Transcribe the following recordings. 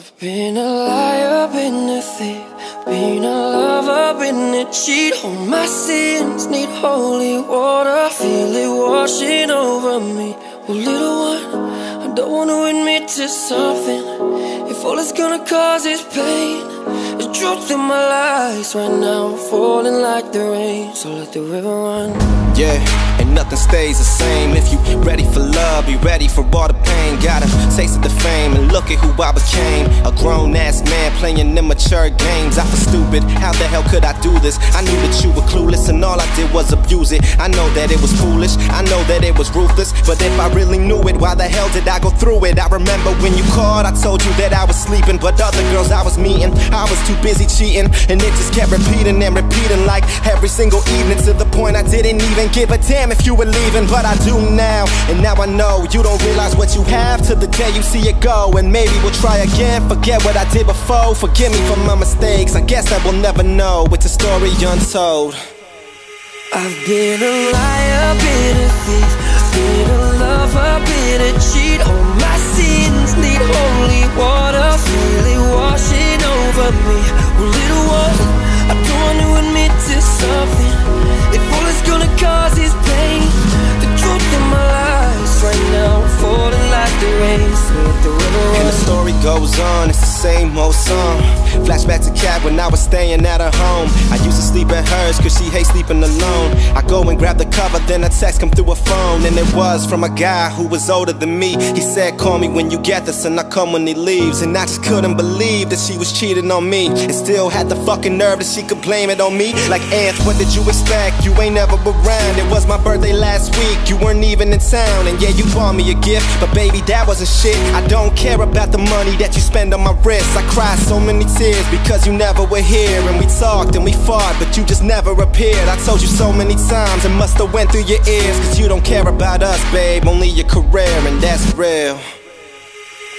I've been a liar, been a thief, been a lover, been a cheat. All my sins need holy water, feel it washing over me. Well, little one, I don't want to admit to something. If all it's gonna cause is pain, my lies right now, falling like the rain. So let the river run. Yeah, and nothing stays the same. If you ready for love, be ready for all the pain. Got a taste of the fame, and look at who I became. A grown ass man playing immature games. I feel stupid. How the hell could I do this? I knew that you were clueless, and all I did was abuse it. I know that it was foolish. I know that it was ruthless. But if I really knew it, why the hell did I go through it? I remember when you called, I told you that I was sleeping, but other girls I was meeting, I was busy cheating, and it just kept repeating and repeating like every single evening to the point I didn't even give a damn if you were leaving, but I do now. And now I know you don't realize what you have till the day you see it go. And maybe we'll try again. Forget what I did before. Forgive me for my mistakes. I guess I will never know. It's a story untold. I've been a liar, been a thief, been a lover, been a cheat. Well, little one, I don't want to admit to something. If all it's gonna cause goes on, it's the same old song. Flashback to Cat when I was staying at her home. I used to sleep at hers cause she hates sleeping alone. I go and grab the cover, then a text come through her phone. And it was from a guy who was older than me. He said, Call me when you get this, and I come when he leaves. And I just couldn't believe that she was cheating on me. And still had the fucking nerve that she could blame it on me. Like, Anth, what did you expect? You ain't never around. It was my birthday last week, you weren't even in town. And yeah, you bought me a gift, but baby, that wasn't shit. I don't care about the money money that you spend on my wrist. I cried so many tears because you never were here. And we talked and we fought, but you just never appeared. I told you so many times, it must have went through your ears. Cause you don't care about us, babe, only your career, and that's real.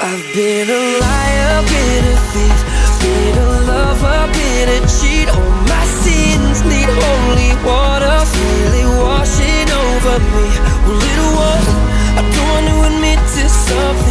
I've been a liar, been a thief, been a lover, been a cheat. All my sins need holy water, freely washing over me. Well, it was, I don't want to admit to something.